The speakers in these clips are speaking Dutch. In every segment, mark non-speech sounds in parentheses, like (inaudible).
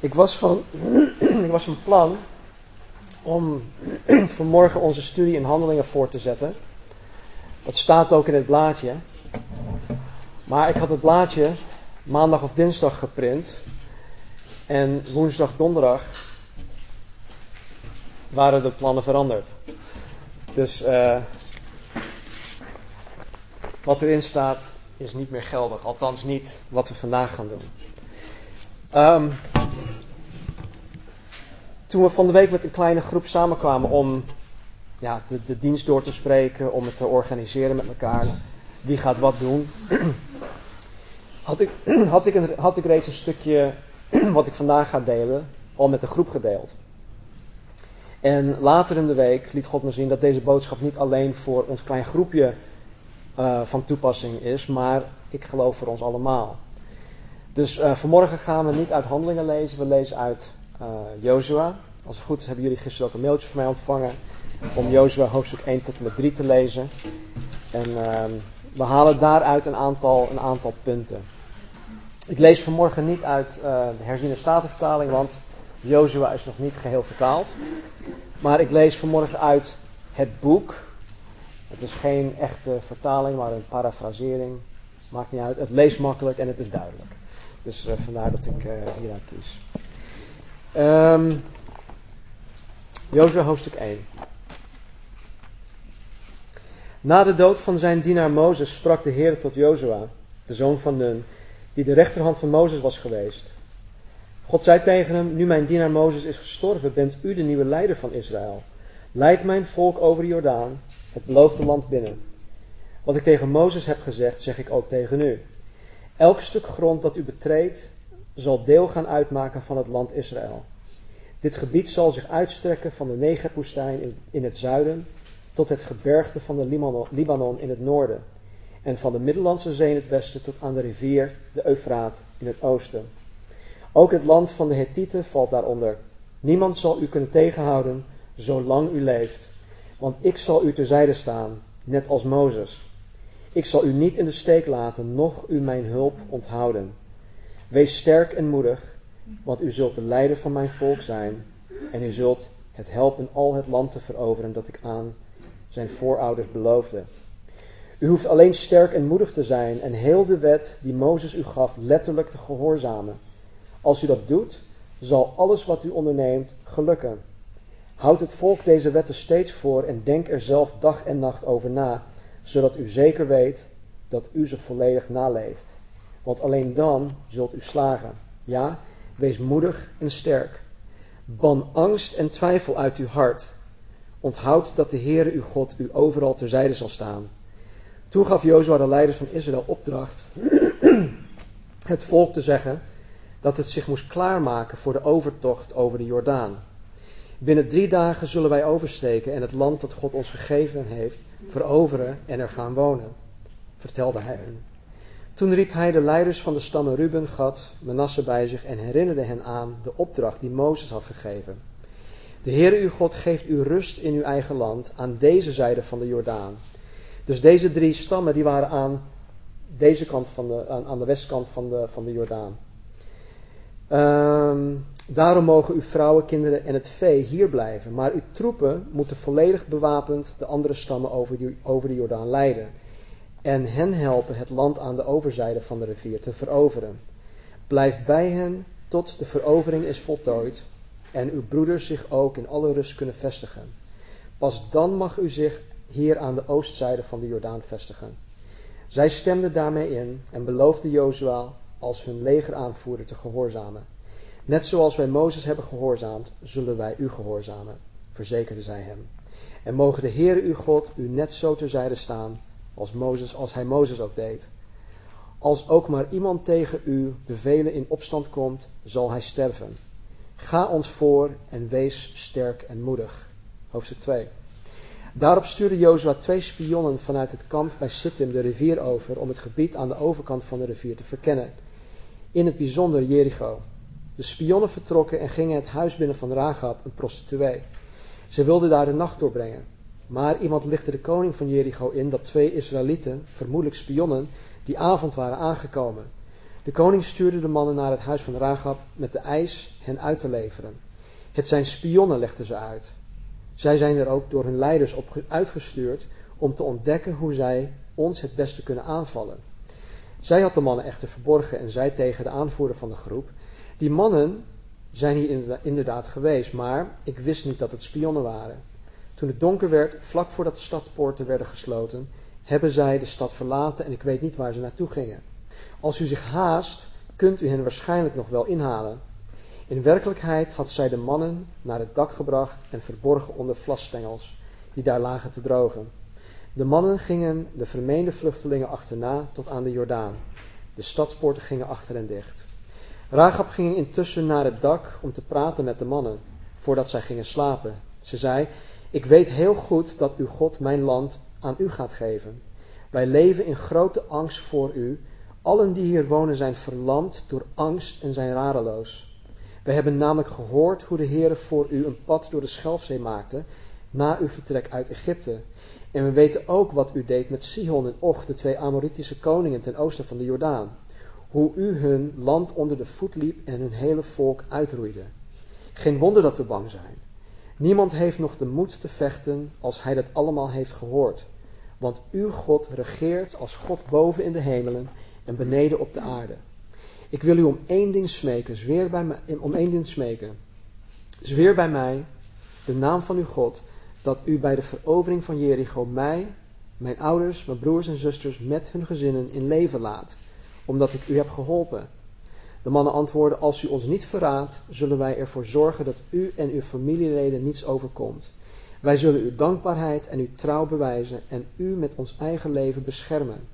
Ik was van, (clears throat) ik was van plan om (clears throat) vanmorgen onze studie in handelingen voor te zetten. Dat staat ook in het blaadje. Maar ik had het blaadje maandag of dinsdag geprint. En woensdag, donderdag waren de plannen veranderd. Dus uh, wat erin staat is niet meer geldig. Althans niet wat we vandaag gaan doen. Um, toen we van de week met een kleine groep samenkwamen om ja, de, de dienst door te spreken, om het te organiseren met elkaar, wie gaat wat doen, (clears throat) had ik, (clears throat) had ik, een, had ik reeds een stukje (clears throat) wat ik vandaag ga delen al met de groep gedeeld. En later in de week liet God me zien dat deze boodschap niet alleen voor ons klein groepje uh, van toepassing is, maar ik geloof voor ons allemaal. Dus uh, vanmorgen gaan we niet uit handelingen lezen, we lezen uit uh, Jozua. Als het goed is hebben jullie gisteren ook een mailtje van mij ontvangen om Jozua hoofdstuk 1 tot en met 3 te lezen. En uh, we halen daaruit een aantal, een aantal punten. Ik lees vanmorgen niet uit uh, de herziene statenvertaling, want Jozua is nog niet geheel vertaald. Maar ik lees vanmorgen uit het boek. Het is geen echte vertaling, maar een parafrasering. Maakt niet uit. Het leest makkelijk en het is duidelijk. Dus uh, vandaar dat ik uh, hieruit kies. Um, Jozua hoofdstuk 1. Na de dood van zijn dienaar Mozes sprak de Heer tot Jozua, de zoon van Nun, die de rechterhand van Mozes was geweest. God zei tegen hem, nu mijn dienaar Mozes is gestorven, bent u de nieuwe leider van Israël. Leid mijn volk over de Jordaan, het beloofde land binnen. Wat ik tegen Mozes heb gezegd, zeg ik ook tegen u. Elk stuk grond dat u betreedt, zal deel gaan uitmaken van het land Israël. Dit gebied zal zich uitstrekken van de Negerwoestijn in het zuiden tot het gebergte van de Libanon in het noorden en van de Middellandse Zee in het westen tot aan de rivier de Eufraat in het oosten. Ook het land van de Hethieten valt daaronder. Niemand zal u kunnen tegenhouden zolang u leeft, want ik zal u terzijde staan, net als Mozes. Ik zal u niet in de steek laten, noch u mijn hulp onthouden. Wees sterk en moedig, want u zult de leider van mijn volk zijn en u zult het helpen al het land te veroveren dat ik aan zijn voorouders beloofde. U hoeft alleen sterk en moedig te zijn en heel de wet die Mozes u gaf letterlijk te gehoorzamen. Als u dat doet, zal alles wat u onderneemt gelukken. Houd het volk deze wetten steeds voor en denk er zelf dag en nacht over na, zodat u zeker weet dat u ze volledig naleeft. Want alleen dan zult u slagen. Ja, wees moedig en sterk. Ban angst en twijfel uit uw hart. Onthoud dat de Heere uw God u overal terzijde zal staan. Toen gaf Jozua de leiders van Israël opdracht (clears throat) het volk te zeggen dat het zich moest klaarmaken voor de overtocht over de Jordaan. Binnen drie dagen zullen wij oversteken en het land dat God ons gegeven heeft veroveren en er gaan wonen, vertelde hij hen. Toen riep hij de leiders van de stammen Ruben, Gad, Manasse bij zich en herinnerde hen aan de opdracht die Mozes had gegeven. De Heere uw God geeft u rust in uw eigen land aan deze zijde van de Jordaan. Dus deze drie stammen die waren aan deze kant van de, aan, de westkant van de, van de Jordaan. Um, daarom mogen uw vrouwen, kinderen en het vee hier blijven. Maar uw troepen moeten volledig bewapend de andere stammen over, die, over de Jordaan leiden. En hen helpen het land aan de overzijde van de rivier te veroveren. Blijf bij hen tot de verovering is voltooid en uw broeders zich ook in alle rust kunnen vestigen. Pas dan mag u zich hier aan de oostzijde van de Jordaan vestigen. Zij stemden daarmee in en beloofden Jozua als hun legeraanvoerder te gehoorzamen. Net zoals wij Mozes hebben gehoorzaamd, zullen wij u gehoorzamen, verzekerde zij hem. En mogen de Heere uw God u net zo terzijde staan als, Mozes, als hij Mozes ook deed. Als ook maar iemand tegen uw bevelen in opstand komt, zal hij sterven. Ga ons voor en wees sterk en moedig. Hoofdstuk 2. Daarop stuurde Jozua twee spionnen vanuit het kamp bij Sittim de rivier over om het gebied aan de overkant van de rivier te verkennen. In het bijzonder Jericho. De spionnen vertrokken en gingen het huis binnen van Rahab, een prostituee. Ze wilden daar de nacht doorbrengen. Maar iemand lichtte de koning van Jericho in dat twee Israëlieten, vermoedelijk spionnen, die avond waren aangekomen. De koning stuurde de mannen naar het huis van Rahab met de eis hen uit te leveren. Het zijn spionnen, legden ze uit. Zij zijn er ook door hun leiders op uitgestuurd om te ontdekken hoe zij ons het beste kunnen aanvallen. Zij had de mannen echter verborgen en zei tegen de aanvoerder van de groep: Die mannen zijn hier inderdaad geweest, maar ik wist niet dat het spionnen waren. Toen het donker werd, vlak voordat de stadspoorten werden gesloten, hebben zij de stad verlaten en ik weet niet waar ze naartoe gingen. Als u zich haast, kunt u hen waarschijnlijk nog wel inhalen. In werkelijkheid had zij de mannen naar het dak gebracht en verborgen onder vlasstengels, die daar lagen te drogen. De mannen gingen de vermeende vluchtelingen achterna tot aan de Jordaan. De stadspoorten gingen achter hen dicht. Rahab ging intussen naar het dak om te praten met de mannen, voordat zij gingen slapen. Ze zei, ik weet heel goed dat uw God mijn land aan u gaat geven. Wij leven in grote angst voor u. Allen die hier wonen zijn verlamd door angst en zijn radeloos. We hebben namelijk gehoord hoe de Heer voor u een pad door de Schelfzee maakte na uw vertrek uit Egypte. En we weten ook wat u deed met Sihon en Och, de twee Amoritische koningen ten oosten van de Jordaan. Hoe u hun land onder de voet liep en hun hele volk uitroeide. Geen wonder dat we bang zijn. Niemand heeft nog de moed te vechten als hij dat allemaal heeft gehoord. Want uw God regeert als God boven in de hemelen en beneden op de aarde. Ik wil u om één ding smeken, zweer bij mij, om één ding smeken. Zweer bij mij, de naam van uw God, dat u bij de verovering van Jericho mij, mijn ouders, mijn broers en zusters met hun gezinnen in leven laat, omdat ik u heb geholpen. De mannen antwoordden, als u ons niet verraadt, zullen wij ervoor zorgen dat u en uw familieleden niets overkomt. Wij zullen uw dankbaarheid en uw trouw bewijzen en u met ons eigen leven beschermen.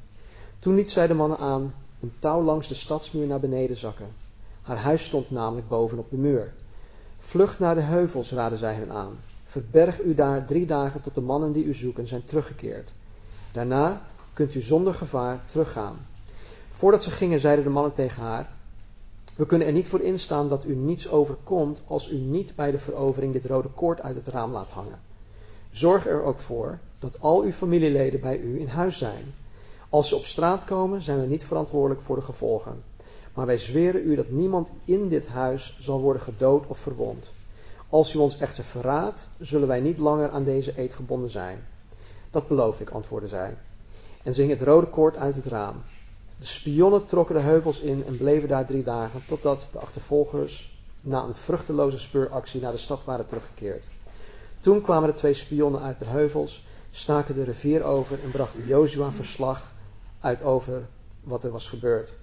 Toen liet zij de mannen aan een touw langs de stadsmuur naar beneden zakken. Haar huis stond namelijk bovenop de muur. Vlucht naar de heuvels, raden zij hen aan. Verberg u daar drie dagen tot de mannen die u zoeken zijn teruggekeerd. Daarna kunt u zonder gevaar teruggaan. Voordat ze gingen, zeiden de mannen tegen haar: We kunnen er niet voor instaan dat u niets overkomt als u niet bij de verovering dit rode koord uit het raam laat hangen. Zorg er ook voor dat al uw familieleden bij u in huis zijn. Als ze op straat komen, zijn we niet verantwoordelijk voor de gevolgen. Maar wij zweren u dat niemand in dit huis zal worden gedood of verwond. Als u ons echter verraadt, zullen wij niet langer aan deze eed gebonden zijn. Dat beloof ik, antwoordde zij. En ze hing het rode koord uit het raam. De spionnen trokken de heuvels in en bleven daar drie dagen, totdat de achtervolgers na een vruchteloze speuractie naar de stad waren teruggekeerd. Toen kwamen de twee spionnen uit de heuvels, staken de rivier over en brachten Jozua verslag uit over wat er was gebeurd.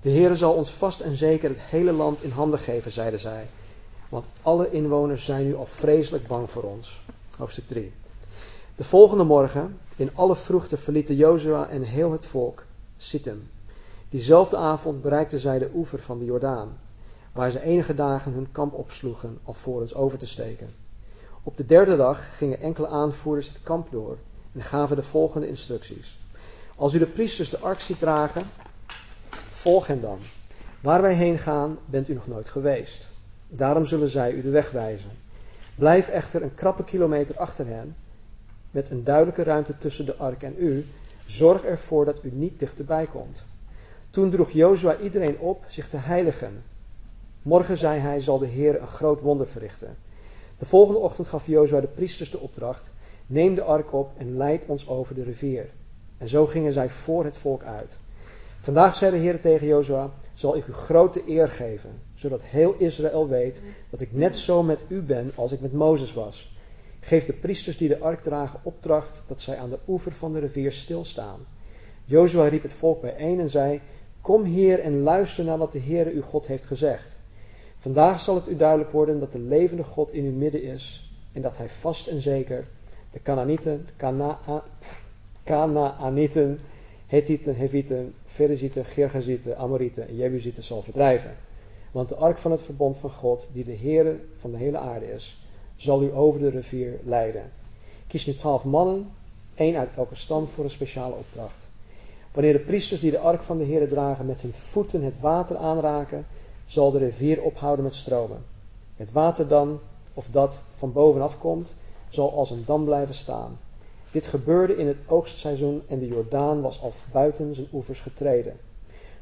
De Heere zal ons vast en zeker het hele land in handen geven, zeiden zij, want alle inwoners zijn nu al vreselijk bang voor ons. Hoofdstuk 3. De volgende morgen, in alle vroegte, verlieten Jozua en heel het volk Sittim. Diezelfde avond bereikten zij de oever van de Jordaan, waar ze enige dagen hun kamp opsloegen alvorens over te steken. Op de derde dag gingen enkele aanvoerders het kamp door en gaven de volgende instructies. Als u de priesters de ark ziet dragen, volg hen dan. Waar wij heen gaan, bent u nog nooit geweest. Daarom zullen zij u de weg wijzen. Blijf echter een krappe kilometer achter hen, met een duidelijke ruimte tussen de ark en u. Zorg ervoor dat u niet dichterbij komt. Toen droeg Jozua iedereen op zich te heiligen. Morgen, zei hij, zal de Heer een groot wonder verrichten. De volgende ochtend gaf Jozua de priesters de opdracht: Neem de ark op en leid ons over de rivier. En zo gingen zij voor het volk uit. Vandaag zei de Heer tegen Jozua: Zal ik u grote eer geven, zodat heel Israël weet dat ik net zo met u ben als ik met Mozes was. Geef de priesters die de ark dragen opdracht dat zij aan de oever van de rivier stilstaan. Jozua riep het volk bijeen en zei: Kom hier en luister naar wat de Heer uw God heeft gezegd. Vandaag zal het u duidelijk worden dat de levende God in uw midden is en dat hij vast en zeker de Canaanieten, Canaanieten, Hethieten, Hevieten, Ferezieten, Gergazieten, Amorieten en Jebusieten zal verdrijven. Want de ark van het verbond van God, die de Heere van de hele aarde is, zal u over de rivier leiden. Kies nu twaalf mannen, één uit elke stam voor een speciale opdracht. Wanneer de priesters die de ark van de Heere dragen met hun voeten het water aanraken, zal de rivier ophouden met stromen. Het water dan, of dat van bovenaf komt, zal als een dam blijven staan. Dit gebeurde in het oogstseizoen en de Jordaan was al buiten zijn oevers getreden.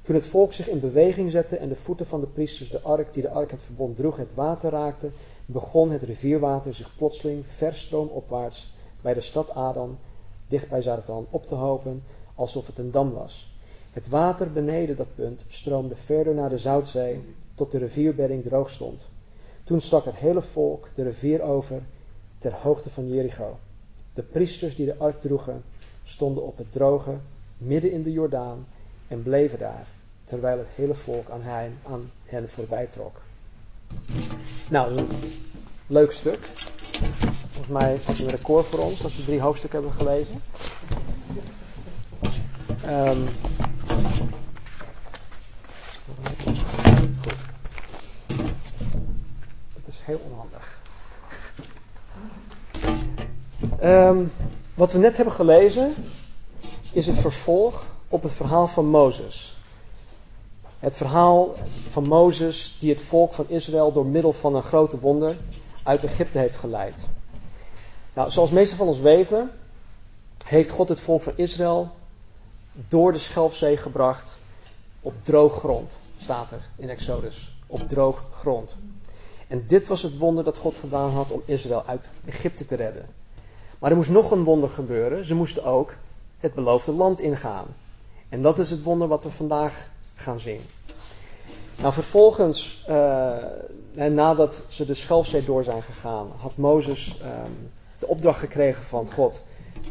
Toen het volk zich in beweging zette en de voeten van de priesters de ark die de ark het verbond droeg het water raakte, begon het rivierwater zich plotseling verstroomopwaarts bij de stad Adam, dicht bij Zaratan, op te hopen, alsof het een dam was. Het water beneden dat punt stroomde verder naar de Zoutzee, tot de rivierbedding droog stond. Toen stak het hele volk de rivier over ter hoogte van Jericho. De priesters die de ark droegen, stonden op het droge, midden in de Jordaan en bleven daar, terwijl het hele volk aan hen, aan hen voorbij trok. Nou, dat is een leuk stuk. Volgens mij staat er een record voor ons dat we drie hoofdstukken hebben gelezen. Um. Dat is heel onhandig. Um, wat we net hebben gelezen is het vervolg op het verhaal van Mozes. Het verhaal van Mozes die het volk van Israël door middel van een grote wonder uit Egypte heeft geleid. Nou, zoals meesten van ons weten, heeft God het volk van Israël door de Schelfzee gebracht op droog grond, staat er in Exodus. Op droog grond. En dit was het wonder dat God gedaan had om Israël uit Egypte te redden. Maar er moest nog een wonder gebeuren. Ze moesten ook het beloofde land ingaan. En dat is het wonder wat we vandaag gaan zien. Nou, vervolgens, uh, nadat ze de Schelfzee door zijn gegaan, had Mozes um, de opdracht gekregen van God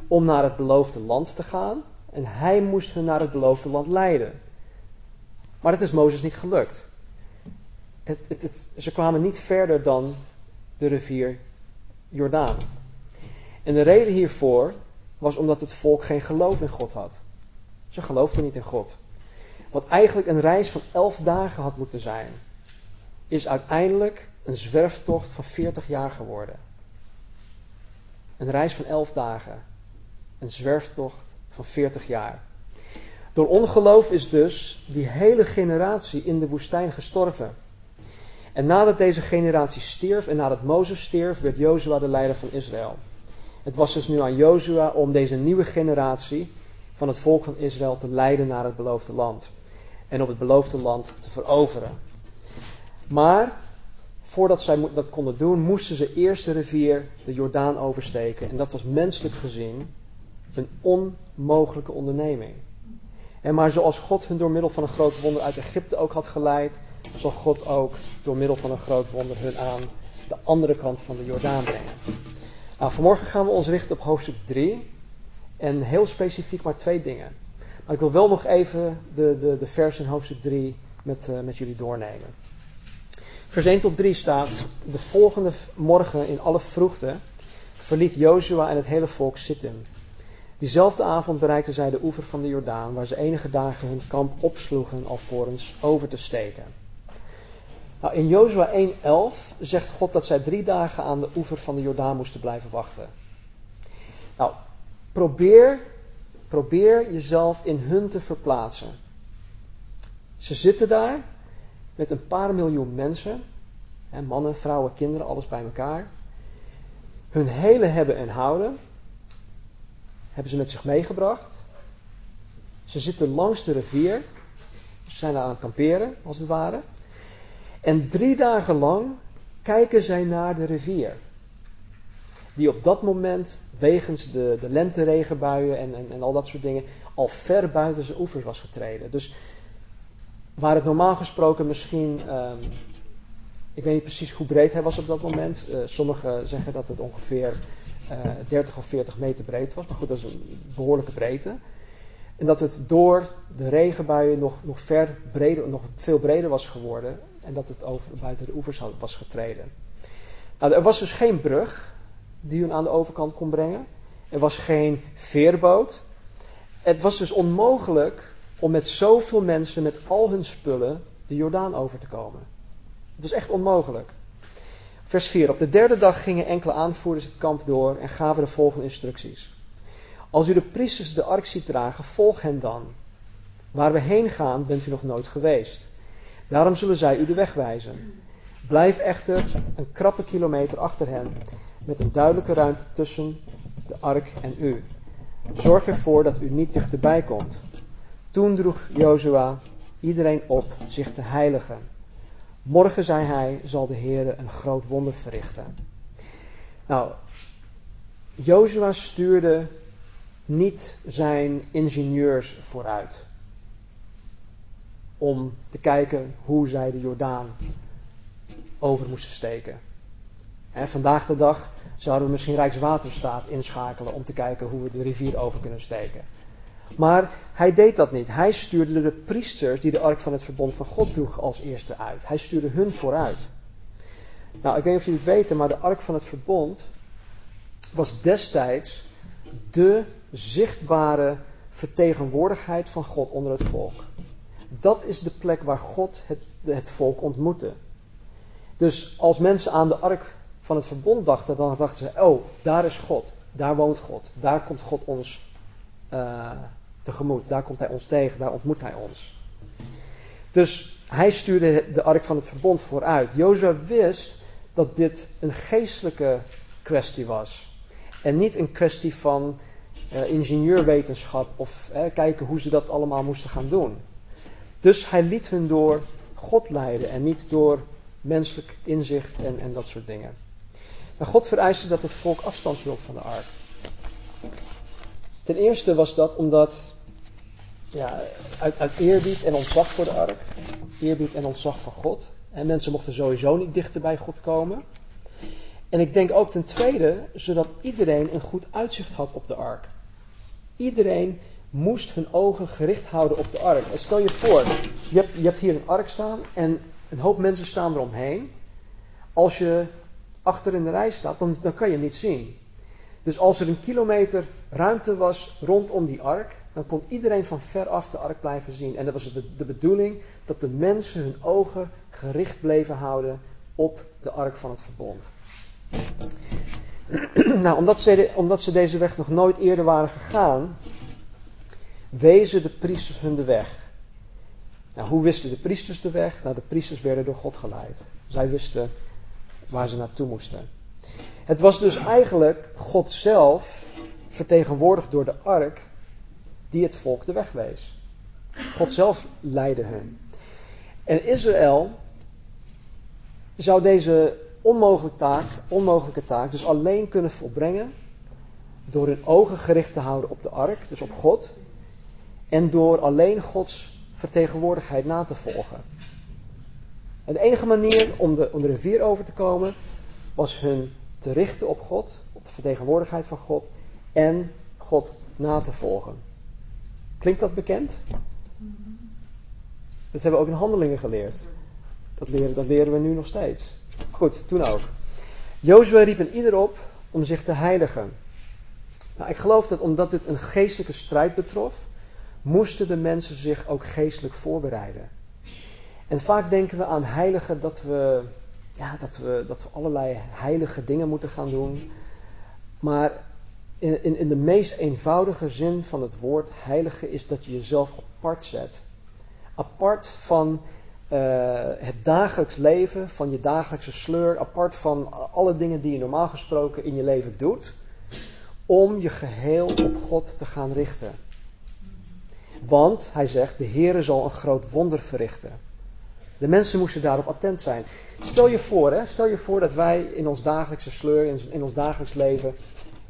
om naar het beloofde land te gaan. En hij moest hen naar het beloofde land leiden. Maar het is Mozes niet gelukt. Het, het, ze kwamen niet verder dan de rivier Jordaan. En de reden hiervoor was omdat het volk geen geloof in God had. Ze geloofden niet in God. Wat eigenlijk een reis van elf dagen had moeten zijn, is uiteindelijk een zwerftocht van 40 jaar geworden. Een reis van elf dagen. Een zwerftocht van 40 jaar. Door ongeloof is dus die hele generatie in de woestijn gestorven. En nadat deze generatie stierf en nadat Mozes stierf, werd Jozua de leider van Israël. Het was dus nu aan Jozua om deze nieuwe generatie van het volk van Israël te leiden naar het beloofde land. En op het beloofde land te veroveren. Maar voordat zij dat konden doen, moesten ze eerst de rivier, de Jordaan, oversteken. En dat was menselijk gezien een onmogelijke onderneming. En maar zoals God hun door middel van een groot wonder uit Egypte ook had geleid, zal God ook door middel van een groot wonder hun aan de andere kant van de Jordaan brengen. Nou, vanmorgen gaan we ons richten op hoofdstuk 3. En heel specifiek maar twee dingen. Maar ik wil wel nog even de, de, de vers in hoofdstuk 3 met, uh, met jullie doornemen. Vers 1 tot 3 staat: De volgende morgen in alle vroegte verliet Jozua en het hele volk Sittim. Diezelfde avond bereikten zij de oever van de Jordaan, waar ze enige dagen hun kamp opsloegen alvorens over te steken. Nou, in Jozua 1:11 zegt God dat zij drie dagen aan de oever van de Jordaan moesten blijven wachten. Nou, probeer, probeer jezelf in hun te verplaatsen. Ze zitten daar met een paar miljoen mensen, hè, mannen, vrouwen, kinderen, alles bij elkaar. Hun hele hebben en houden hebben ze met zich meegebracht. Ze zitten langs de rivier. Ze zijn daar aan het kamperen, als het ware. En drie dagen lang kijken zij naar de rivier. Die op dat moment, wegens de, de lenteregenbuien en, en, en al dat soort dingen, al ver buiten zijn oevers was getreden. Dus waar het normaal gesproken misschien, um, ik weet niet precies hoe breed hij was op dat moment. Uh, sommigen zeggen dat het ongeveer uh, eh, 30 of 40 meter breed was. Maar goed, dat is een behoorlijke breedte. En dat het door de regenbuien nog, nog, ver breder, nog veel breder was geworden. En dat het over, buiten de oevers was getreden. Nou, er was dus geen brug die hun aan de overkant kon brengen. Er was geen veerboot. Het was dus onmogelijk om met zoveel mensen, met al hun spullen, de Jordaan over te komen. Het was echt onmogelijk. Vers 4. Op de derde dag gingen enkele aanvoerders het kamp door en gaven de volgende instructies. Als u de priesters de ark ziet dragen, volg hen dan. Waar we heen gaan, bent u nog nooit geweest. Daarom zullen zij u de weg wijzen. Blijf echter een krappe kilometer achter hen, met een duidelijke ruimte tussen de ark en u. Zorg ervoor dat u niet dichterbij komt. Toen droeg Jozua iedereen op zich te heiligen. Morgen, zei hij, zal de Heer een groot wonder verrichten. Nou, Jozua stuurde niet zijn ingenieurs vooruit om te kijken hoe zij de Jordaan over moesten steken. En vandaag de dag zouden we misschien Rijkswaterstaat inschakelen om te kijken hoe we de rivier over kunnen steken. Maar hij deed dat niet. Hij stuurde de priesters die de ark van het verbond van God droeg als eerste uit. Hij stuurde hun vooruit. Nou, ik weet niet of jullie het weten, maar de ark van het verbond was destijds de zichtbare vertegenwoordigheid van God onder het volk. Dat is de plek waar God het, het volk ontmoette. Dus als mensen aan de ark van het verbond dachten, dan dachten ze: Oh, daar is God. Daar woont God. Daar komt God ons uh, tegemoet. Daar komt Hij ons tegen. Daar ontmoet Hij ons. Dus hij stuurde de ark van het verbond vooruit. Jozua wist dat dit een geestelijke kwestie was. En niet een kwestie van uh, ingenieurwetenschap of uh, kijken hoe ze dat allemaal moesten gaan doen. Dus hij liet hun door God leiden en niet door menselijk inzicht en, en dat soort dingen. Maar God vereiste dat het volk afstand hield van de ark. Ten eerste was dat omdat, ja, uit, uit eerbied en ontzag voor de ark, eerbied en ontzag voor God. En mensen mochten sowieso niet dichter bij God komen. En ik denk ook ten tweede, zodat iedereen een goed uitzicht had op de ark. Iedereen moest hun ogen gericht houden op de ark. En stel je voor, je hebt, je hebt hier een ark staan en een hoop mensen staan eromheen. Als je achter in de rij staat, dan, dan kan je hem niet zien. Dus als er een kilometer ruimte was rondom die ark, dan kon iedereen van ver af de ark blijven zien. En dat was de bedoeling dat de mensen hun ogen gericht bleven houden op de ark van het verbond. (clears throat) nou, omdat ze, omdat ze deze weg nog nooit eerder waren gegaan, wezen de priesters hun de weg. Nou, hoe wisten de priesters de weg? Nou, de priesters werden door God geleid. Zij wisten waar ze naartoe moesten. Het was dus eigenlijk God zelf, vertegenwoordigd door de ark, die het volk de weg wees. God zelf leidde hen. En Israël zou deze onmogelijke taak, onmogelijke taak dus alleen kunnen volbrengen door hun ogen gericht te houden op de ark, dus op God, en door alleen Gods vertegenwoordigheid na te volgen. En de enige manier om de, de rivier over te komen was hun te richten op God, op de vertegenwoordigheid van God en God na te volgen. Klinkt dat bekend? Dat hebben we ook in handelingen geleerd. Dat leren, dat leren we nu nog steeds. Goed, toen ook. Jozua riep een ieder op om zich te heiligen. Nou, ik geloof dat omdat dit een geestelijke strijd betrof, moesten de mensen zich ook geestelijk voorbereiden. En vaak denken we aan heiligen dat we, ja, dat we, dat we allerlei heilige dingen moeten gaan doen. Maar in, in, in de meest eenvoudige zin van het woord heilige is dat je jezelf apart zet. Apart van uh, het dagelijks leven, van je dagelijkse sleur, apart van alle dingen die je normaal gesproken in je leven doet, om je geheel op God te gaan richten. Want, hij zegt, de Heere zal een groot wonder verrichten. De mensen moesten daarop attent zijn. Stel je voor, hè, stel je voor dat wij in ons dagelijkse sleur, in, ons dagelijks leven,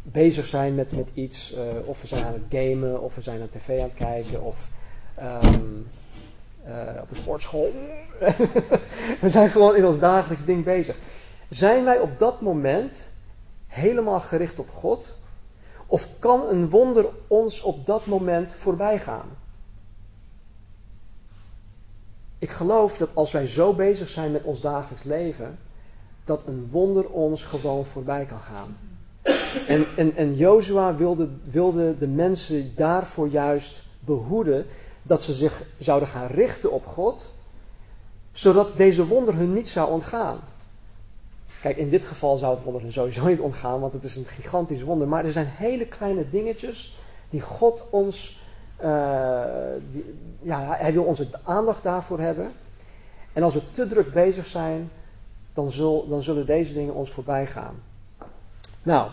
bezig zijn met, met iets. Uh, of we zijn aan het gamen, of we zijn aan tv aan het kijken, of um, uh, op de sportschool. (laughs) we zijn gewoon in ons dagelijks ding bezig. Zijn wij op dat moment helemaal gericht op God? Of kan een wonder ons op dat moment voorbij gaan? Ik geloof dat als wij zo bezig zijn met ons dagelijks leven, dat een wonder ons gewoon voorbij kan gaan. En, en, en Jozua wilde, wilde de mensen daarvoor juist behoeden dat ze zich zouden gaan richten op God, zodat deze wonder hun niet zou ontgaan. Kijk, in dit geval zou het wonder hun sowieso niet ontgaan, want het is een gigantisch wonder. Maar er zijn hele kleine dingetjes die God ons die, ja, hij wil onze aandacht daarvoor hebben. En als we te druk bezig zijn, dan, dan zullen deze dingen ons voorbij gaan. Nou,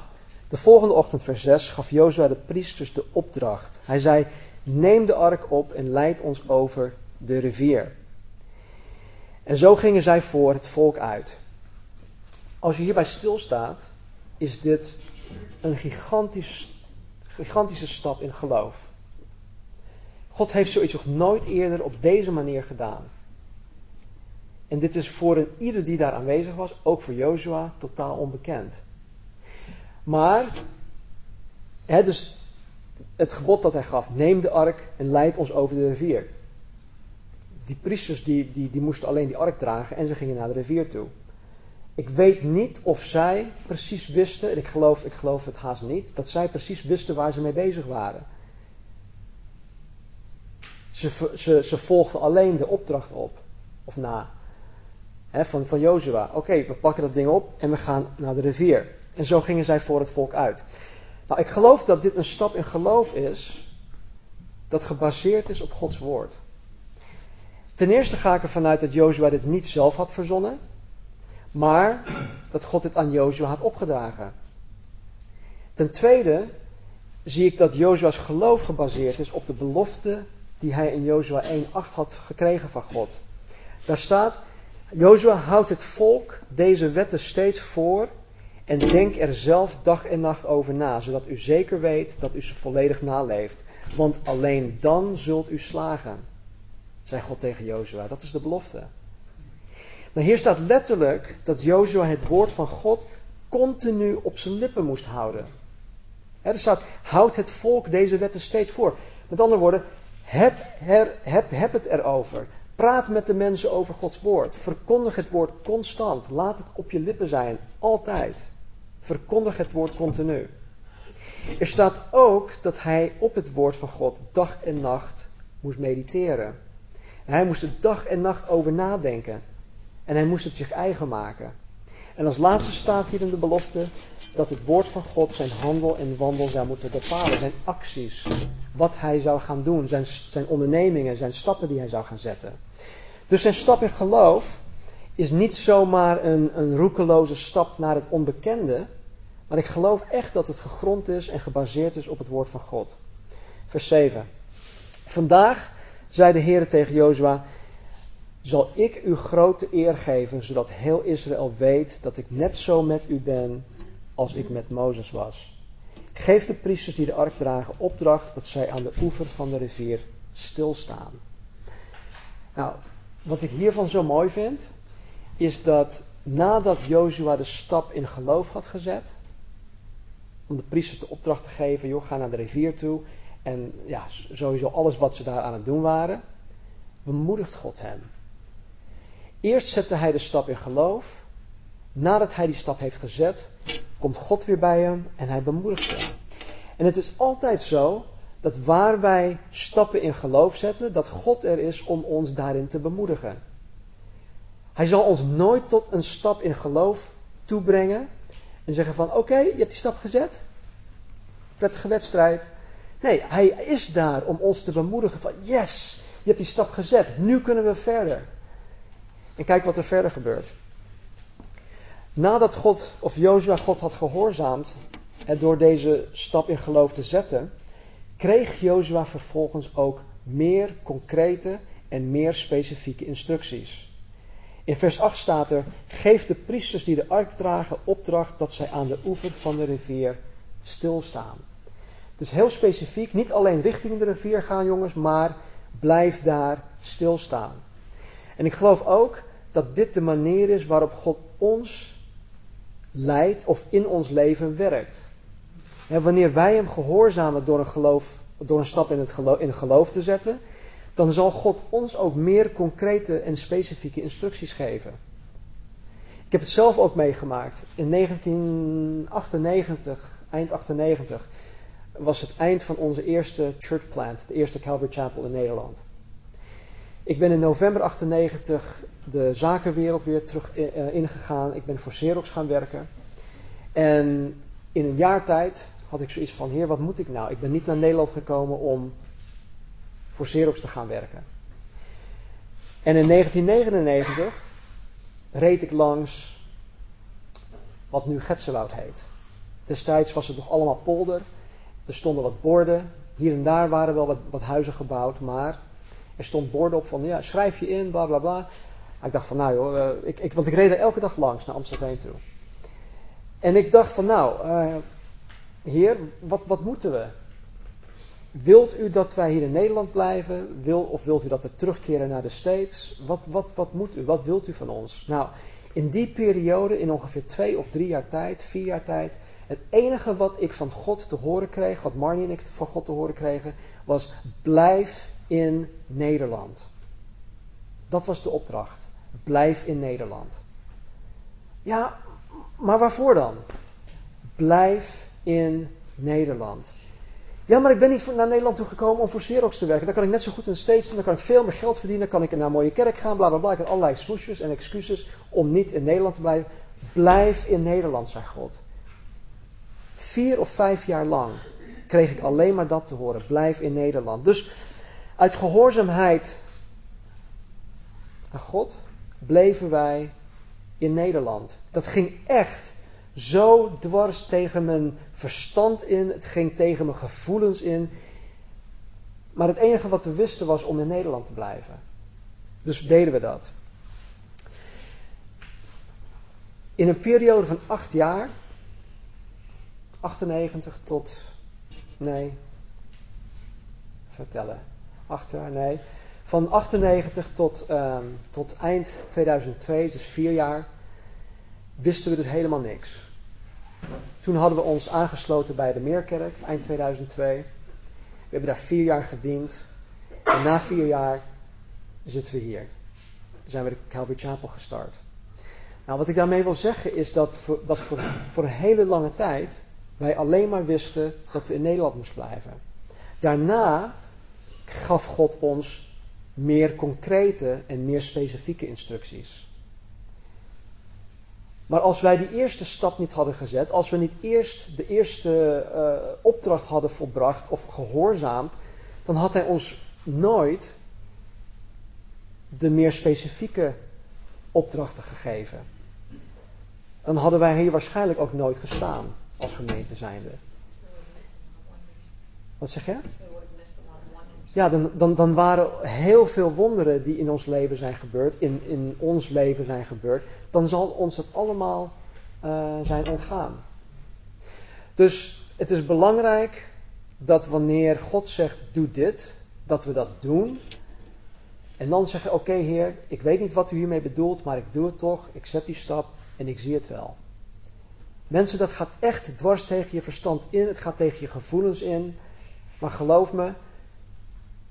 de volgende ochtend, vers 6, gaf Jozua de priesters de opdracht. Hij zei: Neem de ark op en leid ons over de rivier. En zo gingen zij voor het volk uit. Als je hierbij stilstaat, is dit een gigantisch, gigantische stap in geloof. God heeft zoiets nog nooit eerder op deze manier gedaan. En dit is voor een ieder die daar aanwezig was, ook voor Jozua, totaal onbekend. Maar, hè, dus het gebod dat hij gaf, neem de ark en leid ons over de rivier. Die priesters die, die, die moesten alleen die ark dragen en ze gingen naar de rivier toe. Ik weet niet of zij precies wisten, en ik geloof, ik geloof het haast niet, dat zij precies wisten waar ze mee bezig waren. Ze, ze, ze volgden alleen de opdracht op, of na, van, van Jozua. Oké, we pakken dat ding op en we gaan naar de rivier. En zo gingen zij voor het volk uit. Nou, ik geloof dat dit een stap in geloof is, dat gebaseerd is op Gods woord. Ten eerste ga ik ervan uit dat Jozua dit niet zelf had verzonnen, maar dat God dit aan Jozua had opgedragen. Ten tweede zie ik dat Jozua's geloof gebaseerd is op de belofte die hij in Jozua 1:8 had gekregen van God. Daar staat: Jozua houdt het volk deze wetten steeds voor en denk er zelf dag en nacht over na, zodat u zeker weet dat u ze volledig naleeft. Want alleen dan zult u slagen, zei God tegen Jozua. Dat is de belofte. Maar hier staat letterlijk dat Jozua het woord van God continu op zijn lippen moest houden. er staat, houd het volk deze wetten steeds voor. Met andere woorden, heb, her, heb, heb het erover. Praat met de mensen over Gods woord. Verkondig het woord constant. Laat het op je lippen zijn, altijd. Verkondig het woord continu. Er staat ook dat hij op het woord van God dag en nacht moest mediteren. hij moest er dag en nacht over nadenken. En hij moest het zich eigen maken. En als laatste staat hier in de belofte dat het woord van God zijn handel en wandel zou moeten bepalen. Zijn acties. Wat hij zou gaan doen. Zijn, zijn ondernemingen. Zijn stappen die hij zou gaan zetten. Dus zijn stap in geloof is niet zomaar een, een roekeloze stap naar het onbekende. Maar ik geloof echt dat het gegrond is en gebaseerd is op het woord van God. Vers 7. Vandaag zei de Heer tegen Jozua: Zal ik u grote eer geven, zodat heel Israël weet dat ik net zo met u ben als ik met Mozes was. Geef de priesters die de ark dragen opdracht dat zij aan de oever van de rivier stilstaan. Nou, wat ik hiervan zo mooi vind, is dat nadat Jozua de stap in geloof had gezet, om de priesters de opdracht te geven, joh, ga naar de rivier toe. En ja, sowieso alles wat ze daar aan het doen waren, bemoedigt God hem. Eerst zette hij de stap in geloof. Nadat hij die stap heeft gezet, komt God weer bij hem en hij bemoedigt hem. En het is altijd zo dat waar wij stappen in geloof zetten, dat God er is om ons daarin te bemoedigen. Hij zal ons nooit tot een stap in geloof toebrengen en zeggen van oké, je hebt die stap gezet. Prettige wedstrijd. Nee, hij is daar om ons te bemoedigen van yes, je hebt die stap gezet. Nu kunnen we verder. En kijk wat er verder gebeurt. Nadat God of Jozua God had gehoorzaamd en door deze stap in geloof te zetten, kreeg Jozua vervolgens ook meer concrete en meer specifieke instructies. In vers 8 staat er: Geef de priesters die de ark dragen opdracht dat zij aan de oever van de rivier stilstaan. Dus heel specifiek, niet alleen richting de rivier gaan, jongens, maar blijf daar stilstaan. En ik geloof ook dat dit de manier is waarop God ons leidt of in ons leven werkt. En wanneer wij Hem gehoorzamen door een, geloof, door een stap in het geloof, in geloof te zetten, dan zal God ons ook meer concrete en specifieke instructies geven. Ik heb het zelf ook meegemaakt. In 1998, eind 98, was het eind van onze eerste church plant, de eerste Calvary Chapel in Nederland. Ik ben in november 98 de zakenwereld weer terug eh, ingegaan. Ik ben voor Xerox gaan werken. En in een jaar tijd had ik zoiets van: Heer, wat moet ik nou? Ik ben niet naar Nederland gekomen om voor Xerox te gaan werken. En in 1999 reed ik langs wat nu Getsenwoud heet. Destijds was het nog allemaal polder. Er stonden wat borden. Hier en daar waren wel wat huizen gebouwd. Maar Er stond borden op van, ja, schrijf je in, bla bla bla. Ik dacht van, nou joh, eh, ik, ik, want ik reed er elke dag langs naar Amsterdam toe. En ik dacht van, nou, uh, heer, wat, wat moeten we? Wilt u dat wij hier in Nederland blijven? Wil, of wilt u dat we terugkeren naar de States? Wat, wat, wat moet u? Wat wilt u van ons? Nou, in die periode, in ongeveer twee of drie jaar tijd, vier jaar tijd, het enige wat ik van God te horen kreeg, wat Marnie en ik van God te horen kregen, was blijf in Nederland. Dat was de opdracht. Blijf in Nederland. Ja, maar waarvoor dan? Blijf in Nederland. Ja, maar ik ben niet naar Nederland toe gekomen om voor Xerox te werken. Dan kan ik net zo goed een stage doen, dan kan ik veel meer geld verdienen, kan ik naar een mooie kerk gaan, bla bla bla. Ik heb allerlei smoesjes en excuses om niet in Nederland te blijven. Blijf in Nederland, zei God. Vier of vijf jaar lang kreeg ik alleen maar dat te horen. Blijf in Nederland. Dus uit gehoorzaamheid aan God bleven wij in Nederland. Dat ging echt zo dwars tegen mijn verstand in. Het ging tegen mijn gevoelens in. Maar het enige wat we wisten was om in Nederland te blijven. Dus deden we dat. In een periode van acht jaar, 98 tot, nee, vertellen, acht jaar, nee, van 98 tot, um, tot eind 2002, dus vier jaar, wisten we dus helemaal niks. Toen hadden we ons aangesloten bij de Meerkerk, eind 2002. We hebben daar vier jaar gediend. En na vier jaar zitten we hier. Zijn we de Calvary Chapel gestart. Nou, wat ik daarmee wil zeggen is dat, voor, dat voor, voor een hele lange tijd wij alleen maar wisten dat we in Nederland moesten blijven. Daarna gaf God ons meer concrete en meer specifieke instructies. Maar als wij die eerste stap niet hadden gezet, als we niet eerst de eerste uh, opdracht hadden volbracht of gehoorzaamd, dan had hij ons nooit de meer specifieke opdrachten gegeven. Dan hadden wij hier waarschijnlijk ook nooit gestaan als gemeente zijnde. Wat zeg je? Ja, dan, dan, dan waren heel veel wonderen die in ons leven zijn gebeurd, in, in ons leven zijn gebeurd, dan zal ons het allemaal uh, zijn ontgaan. Dus het is belangrijk dat wanneer God zegt, doe dit, dat we dat doen. En dan zeggen, oké Heer, ik weet niet wat u hiermee bedoelt, maar ik doe het toch, ik zet die stap en ik zie het wel. Mensen, dat gaat echt dwars tegen je verstand in, het gaat tegen je gevoelens in. Maar geloof me,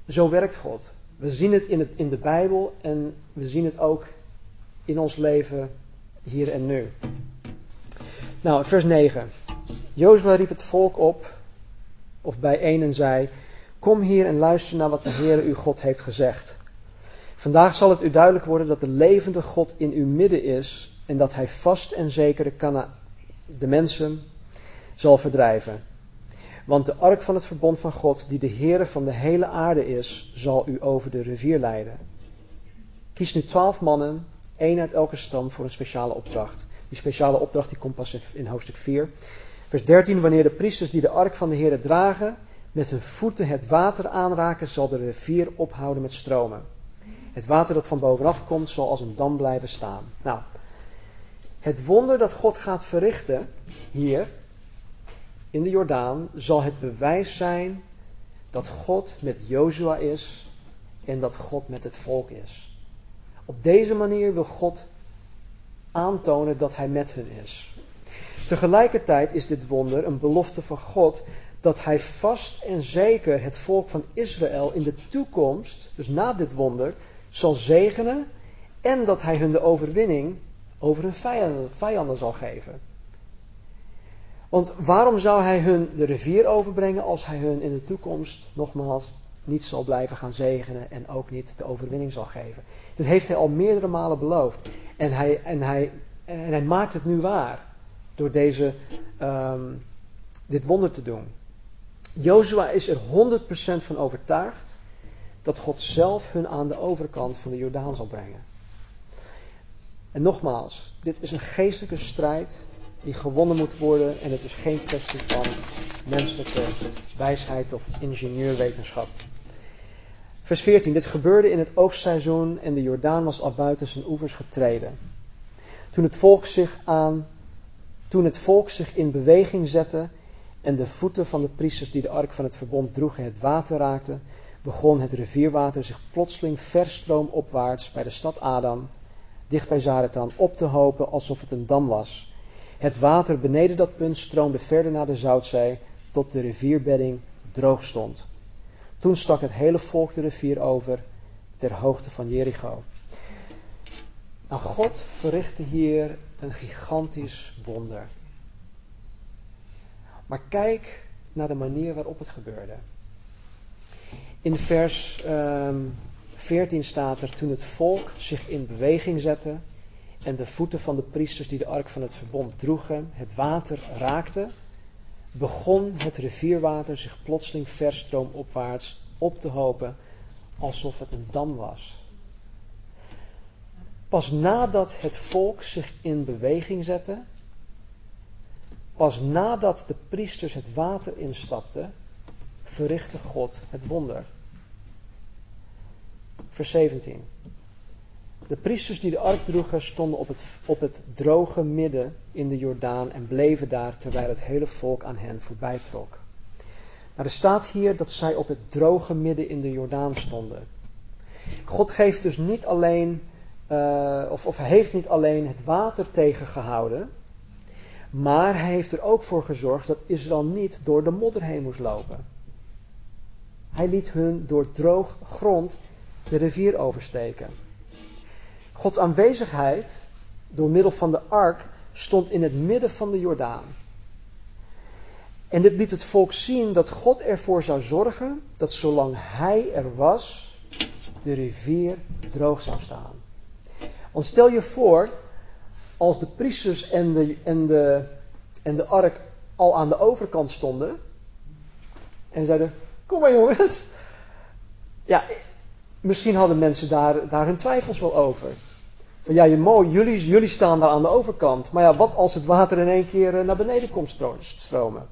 zo werkt God. We zien het in, het in de Bijbel en we zien het ook in ons leven hier en nu. Nou, vers 9. Jozua riep het volk op, of bijeen en zei: Kom hier en luister naar wat de Heer uw God heeft gezegd. Vandaag zal het u duidelijk worden dat de levende God in uw midden is en dat hij vast en zeker de, de mensen zal verdrijven. Want de ark van het verbond van God, die de Heere van de hele aarde is, zal u over de rivier leiden. Kies nu twaalf mannen, één uit elke stam, voor een speciale opdracht. Die speciale opdracht die komt pas in hoofdstuk 4. Vers 13, wanneer de priesters die de ark van de Heere dragen, met hun voeten het water aanraken, zal de rivier ophouden met stromen. Het water dat van bovenaf komt, zal als een dam blijven staan. Nou, het wonder dat God gaat verrichten hier in de Jordaan zal het bewijs zijn dat God met Jozua is en dat God met het volk is. Op deze manier wil God aantonen dat hij met hun is. Tegelijkertijd is dit wonder een belofte van God dat hij vast en zeker het volk van Israël in de toekomst, dus na dit wonder, zal zegenen en dat hij hun de overwinning over hun vijanden, vijanden zal geven. Want waarom zou hij hun de rivier overbrengen als hij hun in de toekomst nogmaals niet zal blijven gaan zegenen en ook niet de overwinning zal geven? Dat heeft hij al meerdere malen beloofd. En hij, en hij, en hij maakt het nu waar door deze, um, dit wonder te doen. Jozua is er 100% van overtuigd dat God zelf hun aan de overkant van de Jordaan zal brengen. En nogmaals, dit is een geestelijke strijd die gewonnen moet worden. En het is geen kwestie van menselijke wijsheid of ingenieurwetenschap. Vers 14. Dit gebeurde in het oogstseizoen en de Jordaan was al buiten zijn oevers getreden. Toen het volk zich aan, toen het volk zich in beweging zette en de voeten van de priesters die de ark van het verbond droegen het water raakten, begon het rivierwater zich plotseling verstroomopwaarts bij de stad Adam, dicht bij Zaretan, op te hopen alsof het een dam was. Het water beneden dat punt stroomde verder naar de Zoutzee, tot de rivierbedding droog stond. Toen stak het hele volk de rivier over ter hoogte van Jericho. Nou, God verrichtte hier een gigantisch wonder. Maar kijk naar de manier waarop het gebeurde. In vers um, ehm, 14 staat er: Toen het volk zich in beweging zette en de voeten van de priesters die de ark van het verbond droegen het water raakten, begon het rivierwater zich plotseling verstroomopwaarts op te hopen alsof het een dam was. Pas nadat het volk zich in beweging zette, pas nadat de priesters het water instapten, verrichtte God het wonder. Vers 17. De priesters die de ark droegen stonden op het, op het droge midden in de Jordaan en bleven daar terwijl het hele volk aan hen voorbij trok. Nou, er staat hier dat zij op het droge midden in de Jordaan stonden. God geeft dus niet alleen, uh, of, of heeft niet alleen het water tegengehouden, maar hij heeft er ook voor gezorgd dat Israël niet door de modder heen moest lopen. Hij liet hun door droog grond de rivier oversteken. Gods aanwezigheid door middel van de ark stond in het midden van de Jordaan. En dit liet het volk zien dat God ervoor zou zorgen dat zolang hij er was, de rivier droog zou staan. Want stel je voor, als de priesters en de, en de, en de ark al aan de overkant stonden en zeiden: Kom maar jongens. Ja, misschien hadden mensen daar, daar hun twijfels wel over. Van ja, je mooi, jullie, jullie staan daar aan de overkant. Maar ja, wat als het water in één keer eh, naar beneden komt stromen?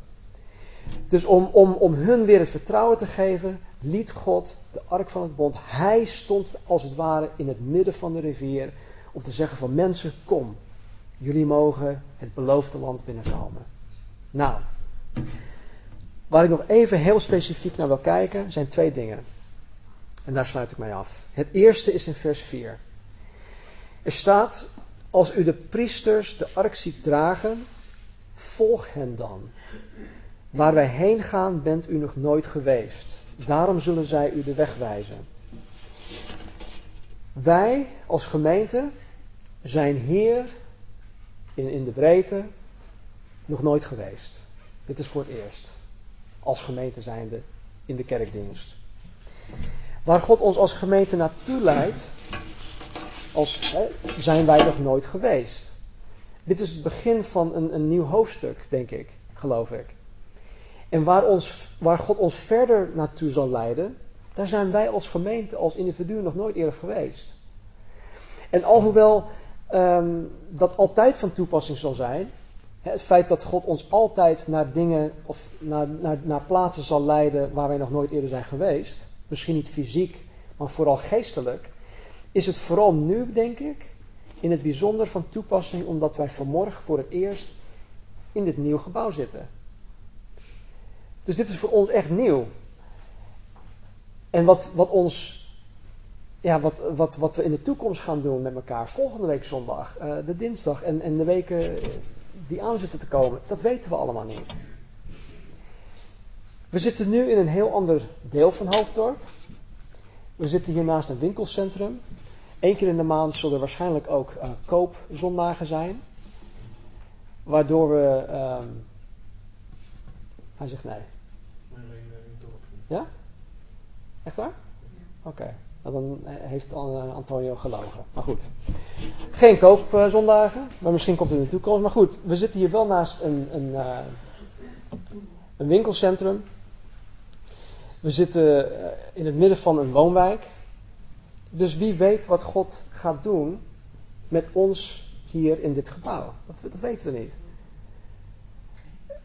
Dus om, om, om hun weer het vertrouwen te geven, liet God de ark van het bond. Hij stond als het ware in het midden van de rivier om te zeggen van mensen, kom, jullie mogen het beloofde land binnenkomen. Nou, waar ik nog even heel specifiek naar wil kijken, zijn twee dingen. En daar sluit ik mij af. Het eerste is in vers 4. Er staat, als u de priesters de ark ziet dragen, volg hen dan. Waar wij heen gaan bent u nog nooit geweest. Daarom zullen zij u de weg wijzen. Wij als gemeente zijn hier in, in de breedte nog nooit geweest. Dit is voor het eerst. Als gemeente zijnde in de kerkdienst. Waar God ons als gemeente naartoe leidt, als, zijn wij nog nooit geweest. Dit is het begin van een, een nieuw hoofdstuk, denk ik, geloof ik. En waar, ons, waar God ons verder naartoe zal leiden, daar zijn wij als gemeente, als individu nog nooit eerder geweest. En alhoewel um, dat altijd van toepassing zal zijn, het feit dat God ons altijd naar dingen of naar, naar, naar plaatsen zal leiden waar wij nog nooit eerder zijn geweest, misschien niet fysiek, maar vooral geestelijk, is het vooral nu, denk ik, in het bijzonder van toepassing omdat wij vanmorgen voor het eerst in dit nieuw gebouw zitten. Dus dit is voor ons echt nieuw. En wat, wat ons, ja, wat, wat, wat we in de toekomst gaan doen met elkaar, volgende week zondag, uh, de dinsdag en, en de weken die aan zitten te komen, dat weten we allemaal niet. We zitten nu in een heel ander deel van Hoofddorp. We zitten hier naast een winkelcentrum. Eén keer in de maand zullen er waarschijnlijk ook uh, koopzondagen zijn. Waardoor we. Uh, hij zegt nee. Ja? Echt waar? Oké. Nou, dan heeft eh, Antonio gelogen. Maar goed. Geen koopzondagen, maar misschien komt het in de toekomst. Maar goed, we zitten hier wel naast een, een, uh, een winkelcentrum. We zitten uh, in het midden van een woonwijk. Dus wie weet wat God gaat doen met ons hier in dit gebouw. Dat, dat weten we niet.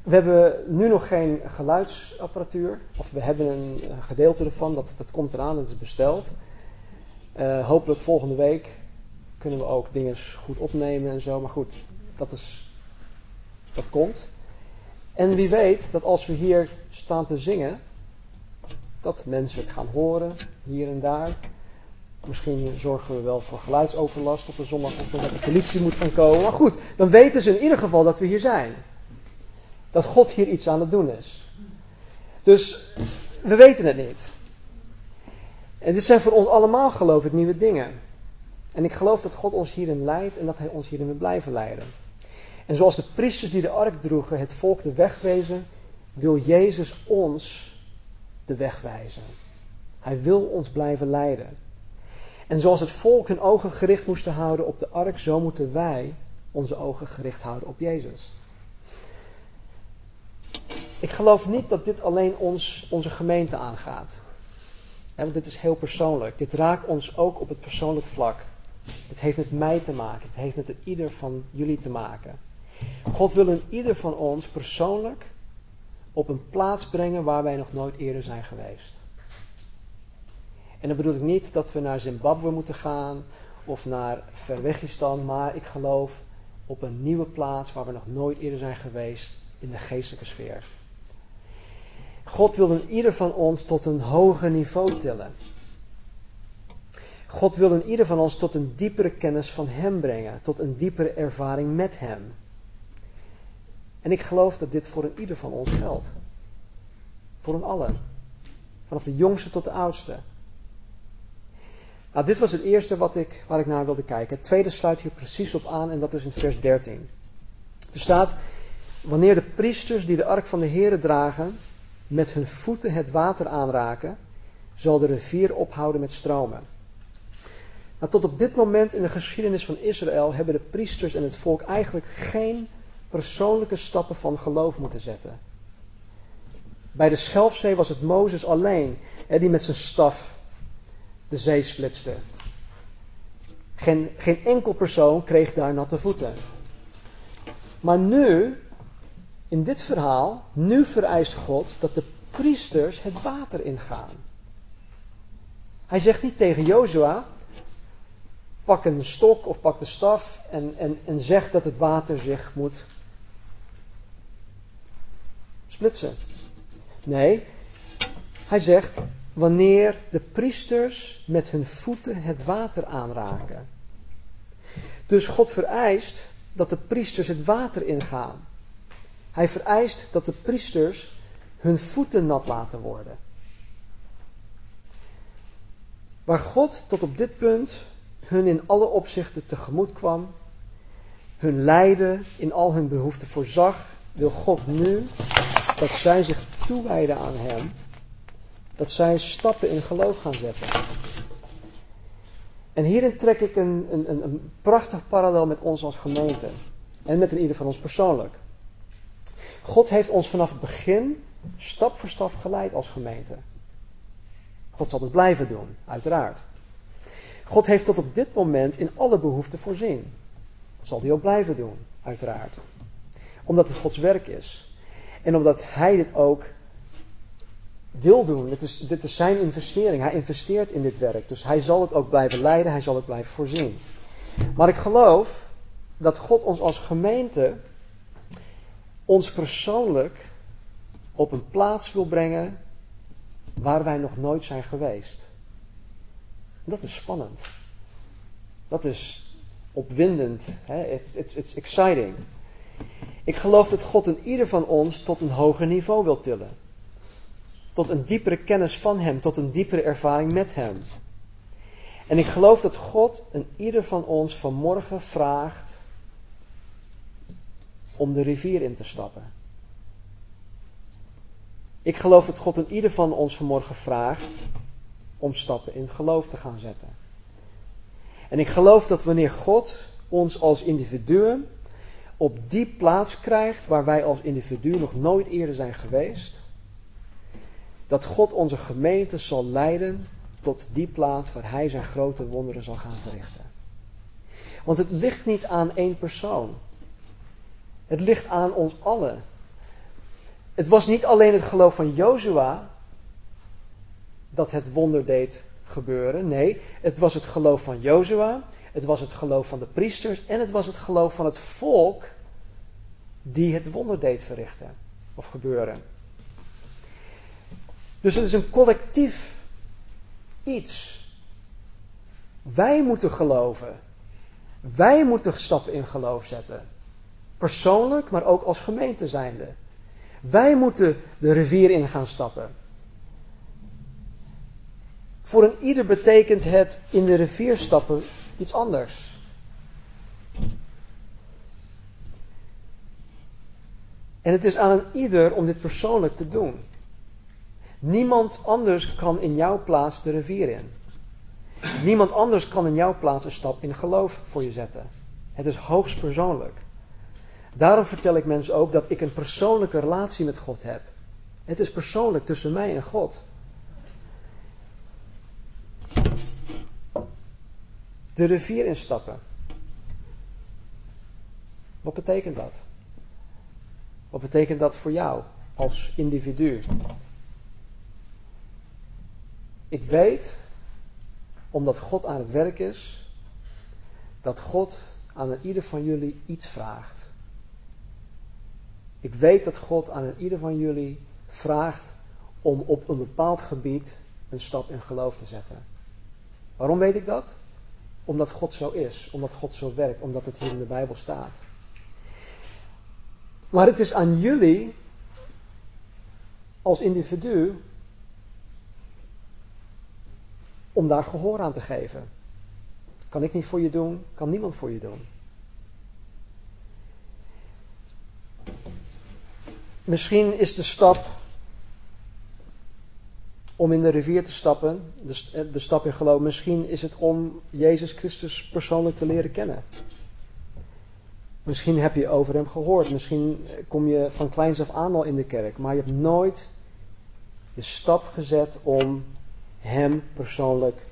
we hebben nu nog geen geluidsapparatuur. Of we hebben een gedeelte ervan. Dat, dat komt eraan, dat is besteld. Uh, hopelijk volgende week kunnen we ook dingen goed opnemen en zo. Maar goed, dat, is, dat komt. En wie weet dat als we hier staan te zingen, dat mensen het gaan horen, hier en daar. Misschien zorgen we wel voor geluidsoverlast op de zondagochtend dat de politie moet gaan komen. Maar goed, dan weten ze in ieder geval dat we hier zijn. Dat God hier iets aan het doen is. Dus we weten het niet. En dit zijn voor ons allemaal, geloof ik, nieuwe dingen. En ik geloof dat God ons hierin leidt en dat Hij ons hierin wil blijven leiden. En zoals de priesters die de ark droegen het volk de weg wezen, wil Jezus ons de weg wijzen. Hij wil ons blijven leiden. En zoals het volk hun ogen gericht moesten houden op de ark, zo moeten wij onze ogen gericht houden op Jezus. Ik geloof niet dat dit alleen ons, onze gemeente aangaat. want dit is heel persoonlijk. Dit raakt ons ook op het persoonlijk vlak. Dit heeft met mij te maken. Het heeft met ieder van jullie te maken. God wil in ieder van ons persoonlijk op een plaats brengen waar wij nog nooit eerder zijn geweest. En dan bedoel ik niet dat we naar Zimbabwe moeten gaan of naar Verwegistan, maar ik geloof op een nieuwe plaats waar we nog nooit eerder zijn geweest in de geestelijke sfeer. God wil ieder van ons tot een hoger niveau tillen. God wil ieder van ons tot een diepere kennis van Hem brengen, tot een diepere ervaring met Hem. En ik geloof dat dit voor een ieder van ons geldt. Voor een allen. Vanaf de jongste tot de oudste. Nou, dit was het eerste wat ik, waar ik naar wilde kijken. Het tweede sluit hier precies op aan en dat is in vers 13. Er staat, wanneer de priesters die de ark van de Here dragen, met hun voeten het water aanraken, zal de rivier ophouden met stromen. Nou, tot op dit moment in de geschiedenis van Israël hebben de priesters en het volk eigenlijk geen persoonlijke stappen van geloof moeten zetten. Bij de Schelfzee was het Mozes alleen hè, die met zijn staf de zee splitste. Geen, geen enkel persoon kreeg daar natte voeten. Maar nu, in dit verhaal, nu vereist God dat de priesters het water ingaan. Hij zegt niet tegen Jozua, pak een stok of pak de staf en, en, en zeg dat het water zich moet splitsen. Nee, hij zegt wanneer de priesters met hun voeten het water aanraken. Dus God vereist dat de priesters het water ingaan. Hij vereist dat de priesters hun voeten nat laten worden. Waar God tot op dit punt hun in alle opzichten tegemoet kwam, hun lijden in al hun behoeften voorzag, wil God nu dat zij zich toewijden aan Hem, dat zij stappen in geloof gaan zetten. En hierin trek ik een, een, een prachtig parallel met ons als gemeente en met een ieder van ons persoonlijk. God heeft ons vanaf het begin stap voor stap geleid als gemeente. God zal het blijven doen, uiteraard. God heeft tot op dit moment in alle behoeften voorzien. Dat zal hij ook blijven doen, uiteraard. Omdat het Gods werk is. En omdat Hij dit ook wil doen. Dit is, dit is zijn investering. Hij investeert in dit werk. Dus Hij zal het ook blijven leiden. Hij zal het blijven voorzien. Maar ik geloof dat God ons als gemeente, ons persoonlijk, op een plaats wil brengen waar wij nog nooit zijn geweest. Dat is spannend. Dat is opwindend. It's, it's exciting. Ik geloof dat God in ieder van ons tot een hoger niveau wil tillen. Tot een diepere kennis van Hem, tot een diepere ervaring met Hem. En ik geloof dat God in ieder van ons vanmorgen vraagt om de rivier in te stappen. Ik geloof dat God in ieder van ons vanmorgen vraagt om stappen in geloof te gaan zetten. En ik geloof dat wanneer God ons als individuen op die plaats krijgt waar wij als individu nog nooit eerder zijn geweest, dat God onze gemeente zal leiden tot die plaats waar Hij zijn grote wonderen zal gaan verrichten. Want het ligt niet aan één persoon. Het ligt aan ons allen. Het was niet alleen het geloof van Jozua dat het wonder deed gebeuren. Nee, het was het geloof van Jozua, het was het geloof van de priesters en het was het geloof van het volk die het wonder deed verrichten of gebeuren. Dus het is een collectief iets. Wij moeten geloven. Wij moeten stappen in geloof zetten. Persoonlijk, maar ook als gemeente zijnde. Wij moeten de rivier in gaan stappen. Voor een ieder betekent het in de rivier stappen iets anders. En het is aan een ieder om dit persoonlijk te doen. Niemand anders kan in jouw plaats de rivier in. Niemand anders kan in jouw plaats een stap in geloof voor je zetten. Het is hoogst persoonlijk. Daarom vertel ik mensen ook dat ik een persoonlijke relatie met God heb. Het is persoonlijk tussen mij en God. De rivier instappen. Wat betekent dat? Wat betekent dat voor jou als individu? Ik weet, omdat God aan het werk is, dat God aan ieder van jullie iets vraagt. Ik weet dat God aan ieder van jullie vraagt om op een bepaald gebied een stap in geloof te zetten. Waarom weet ik dat? Omdat God zo is, omdat God zo werkt, omdat het hier in de Bijbel staat. Maar het is aan jullie als individu om daar gehoor aan te geven. Kan ik niet voor je doen, kan niemand voor je doen. Misschien is de stap om in de rivier te stappen, de, eh, de stap in geloof, misschien is het om Jezus Christus persoonlijk te leren kennen. Misschien heb je over hem gehoord, misschien kom je van kleins af aan al in de kerk, maar je hebt nooit de stap gezet om hem persoonlijk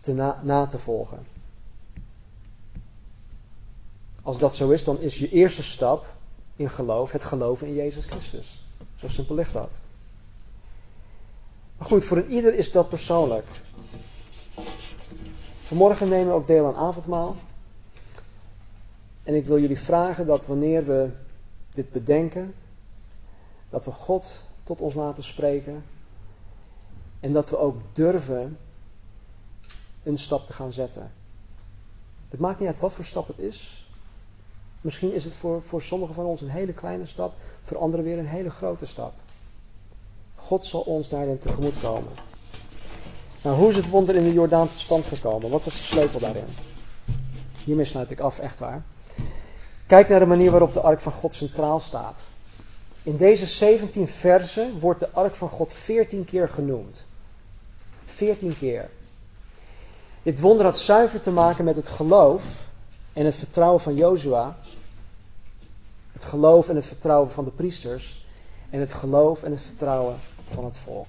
te na, na te volgen. Als dat zo is, dan is je eerste stap in geloof het geloven in Jezus Christus. Zo simpel ligt dat. Maar goed, voor een ieder is dat persoonlijk. Vanmorgen nemen we ook deel aan avondmaal. En ik wil jullie vragen dat wanneer we dit bedenken, dat we God tot ons laten spreken. En dat we ook durven een stap te gaan zetten. Het maakt niet uit wat voor stap het is. Misschien is het voor, voor sommigen van ons een hele kleine stap, voor anderen weer een hele grote stap. God zal ons daarin tegemoet komen. Nou, hoe is het wonder in de Jordaan tot stand gekomen? Wat was de sleutel daarin? Hiermee sluit ik af, echt waar. Kijk naar de manier waarop de ark van God centraal staat. In deze 17 versen wordt de ark van God 14 keer genoemd. 14 keer. Dit wonder had zuiver te maken met het geloof en het vertrouwen van Jozua. Het geloof en het vertrouwen van de priesters. En het geloof en het vertrouwen van het volk.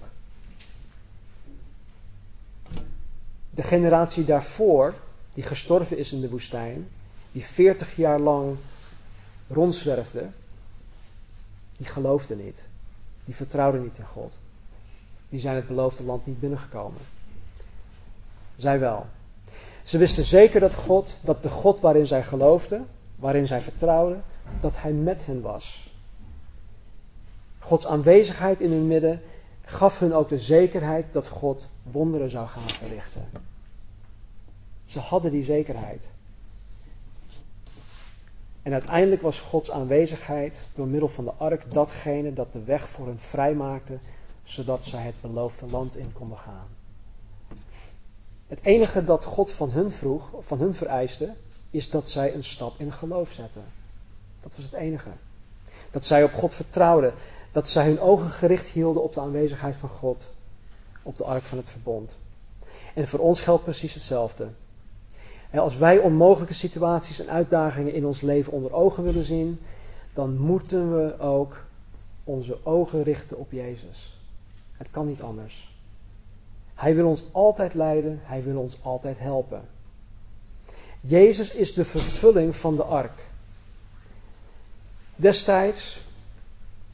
De generatie daarvoor, die gestorven is in de woestijn, die 40 jaar lang rondzwerfde, die geloofde niet. Die vertrouwde niet in God. Die zijn het beloofde land niet binnengekomen. Zij wel. Ze wisten zeker dat God, dat de God waarin zij geloofden, waarin zij vertrouwden, dat Hij met hen was. Gods aanwezigheid in hun midden gaf hun ook de zekerheid dat God wonderen zou gaan verrichten. Ze hadden die zekerheid. En uiteindelijk was Gods aanwezigheid door middel van de ark datgene dat de weg voor hen vrijmaakte, zodat zij het beloofde land in konden gaan. Het enige dat God van hun vroeg, van hun vereiste, is dat zij een stap in geloof zetten. Dat was het enige. Dat zij op God vertrouwden. Dat zij hun ogen gericht hielden op de aanwezigheid van God. Op de ark van het verbond. En voor ons geldt precies hetzelfde. Als wij onmogelijke situaties en uitdagingen in ons leven onder ogen willen zien, dan moeten we ook onze ogen richten op Jezus. Het kan niet anders. Hij wil ons altijd leiden, hij wil ons altijd helpen. Jezus is de vervulling van de ark. Destijds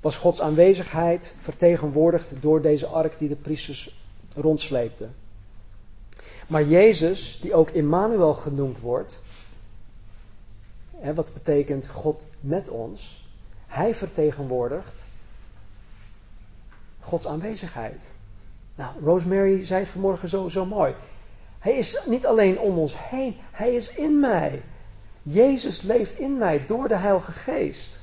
was Gods aanwezigheid vertegenwoordigd door deze ark die de priesters rondsleepten. Maar Jezus, die ook Immanuel genoemd wordt, wat betekent God met ons, hij vertegenwoordigt Gods aanwezigheid. Nou, Rosemary zei het vanmorgen zo, zo mooi. Hij is niet alleen om ons heen, hij is in mij. Jezus leeft in mij door de Heilige Geest.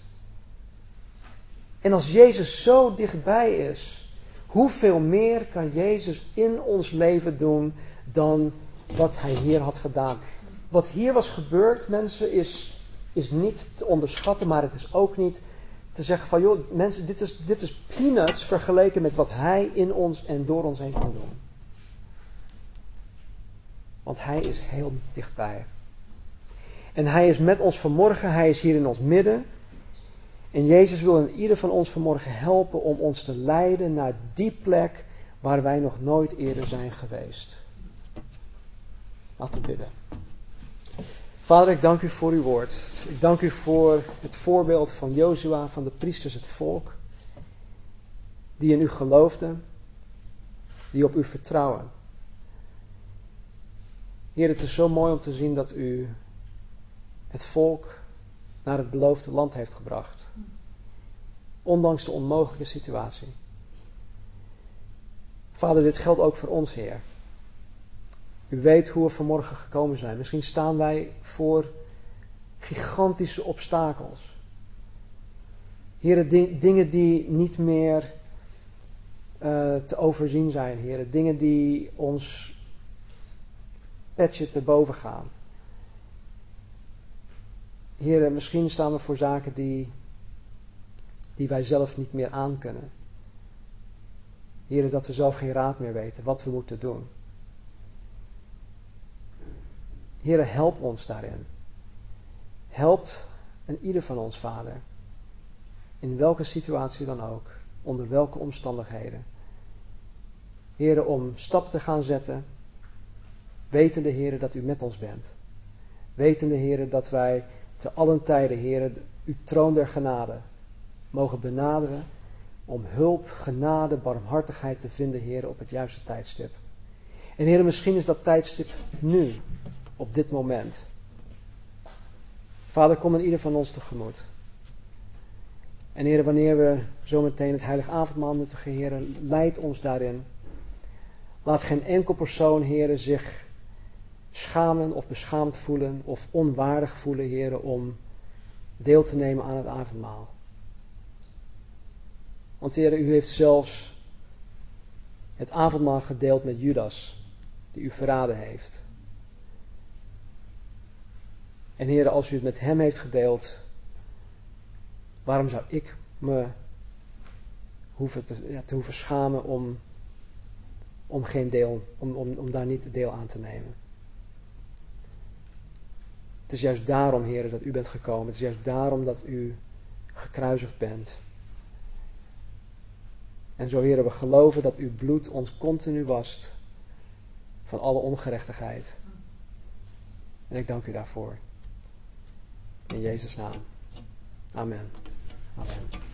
En als Jezus zo dichtbij is, hoeveel meer kan Jezus in ons leven doen dan wat hij hier had gedaan? Wat hier was gebeurd, mensen, is, is niet te onderschatten, maar het is ook niet te zeggen van, joh, mensen, dit is, dit is peanuts vergeleken met wat hij in ons en door ons heen kan doen. Want hij is heel dichtbij. En hij is met ons vanmorgen, hij is hier in ons midden. En Jezus wil in ieder van ons vanmorgen helpen om ons te leiden naar die plek waar wij nog nooit eerder zijn geweest. Laten we bidden. Vader, ik dank u voor uw woord. Ik dank u voor het voorbeeld van Jozua, van de priesters, het volk. Die in u geloofden, die op u vertrouwen. Heer, het is zo mooi om te zien dat u het volk naar het beloofde land heeft gebracht. Ondanks de onmogelijke situatie. Vader, dit geldt ook voor ons, Heer. U weet hoe we vanmorgen gekomen zijn. Misschien staan wij voor gigantische obstakels. Heren, dingen die niet meer uh, te overzien zijn, heren. Dingen die ons petje te boven gaan. Heren, misschien staan we voor zaken die, die wij zelf niet meer aankunnen. Heren, dat we zelf geen raad meer weten wat we moeten doen. Heren, help ons daarin. Help en ieder van ons, Vader. In welke situatie dan ook. Onder welke omstandigheden. Heren, om stappen te gaan zetten. Wetende, Heren, dat u met ons bent. Wetende, Heren, dat wij te allen tijden, Heren, uw troon der genade mogen benaderen. Om hulp, genade, barmhartigheid te vinden, Heren, op het juiste tijdstip. En Heren, misschien is dat tijdstip nu op dit moment. Vader, kom in ieder van ons tegemoet. En Heer, wanneer we zometeen het heilige avondmaal nuttigen, Heer, leid ons daarin. Laat geen enkel persoon, Heer, zich schamen of beschaamd voelen of onwaardig voelen, Heer, om deel te nemen aan het avondmaal. Want Heer, u heeft zelfs het avondmaal gedeeld met Judas, die u verraden heeft. En Heer, als u het met hem heeft gedeeld, waarom zou ik me hoeven ja, te hoeven schamen om, om geen deel, om, om, om daar niet deel aan te nemen? Het is juist daarom, Heer, dat u bent gekomen. Het is juist daarom dat u gekruisigd bent. En zo, Heer, we geloven dat uw bloed ons continu wast van alle ongerechtigheid. En ik dank u daarvoor. In Jezus' naam. Amen. Amen.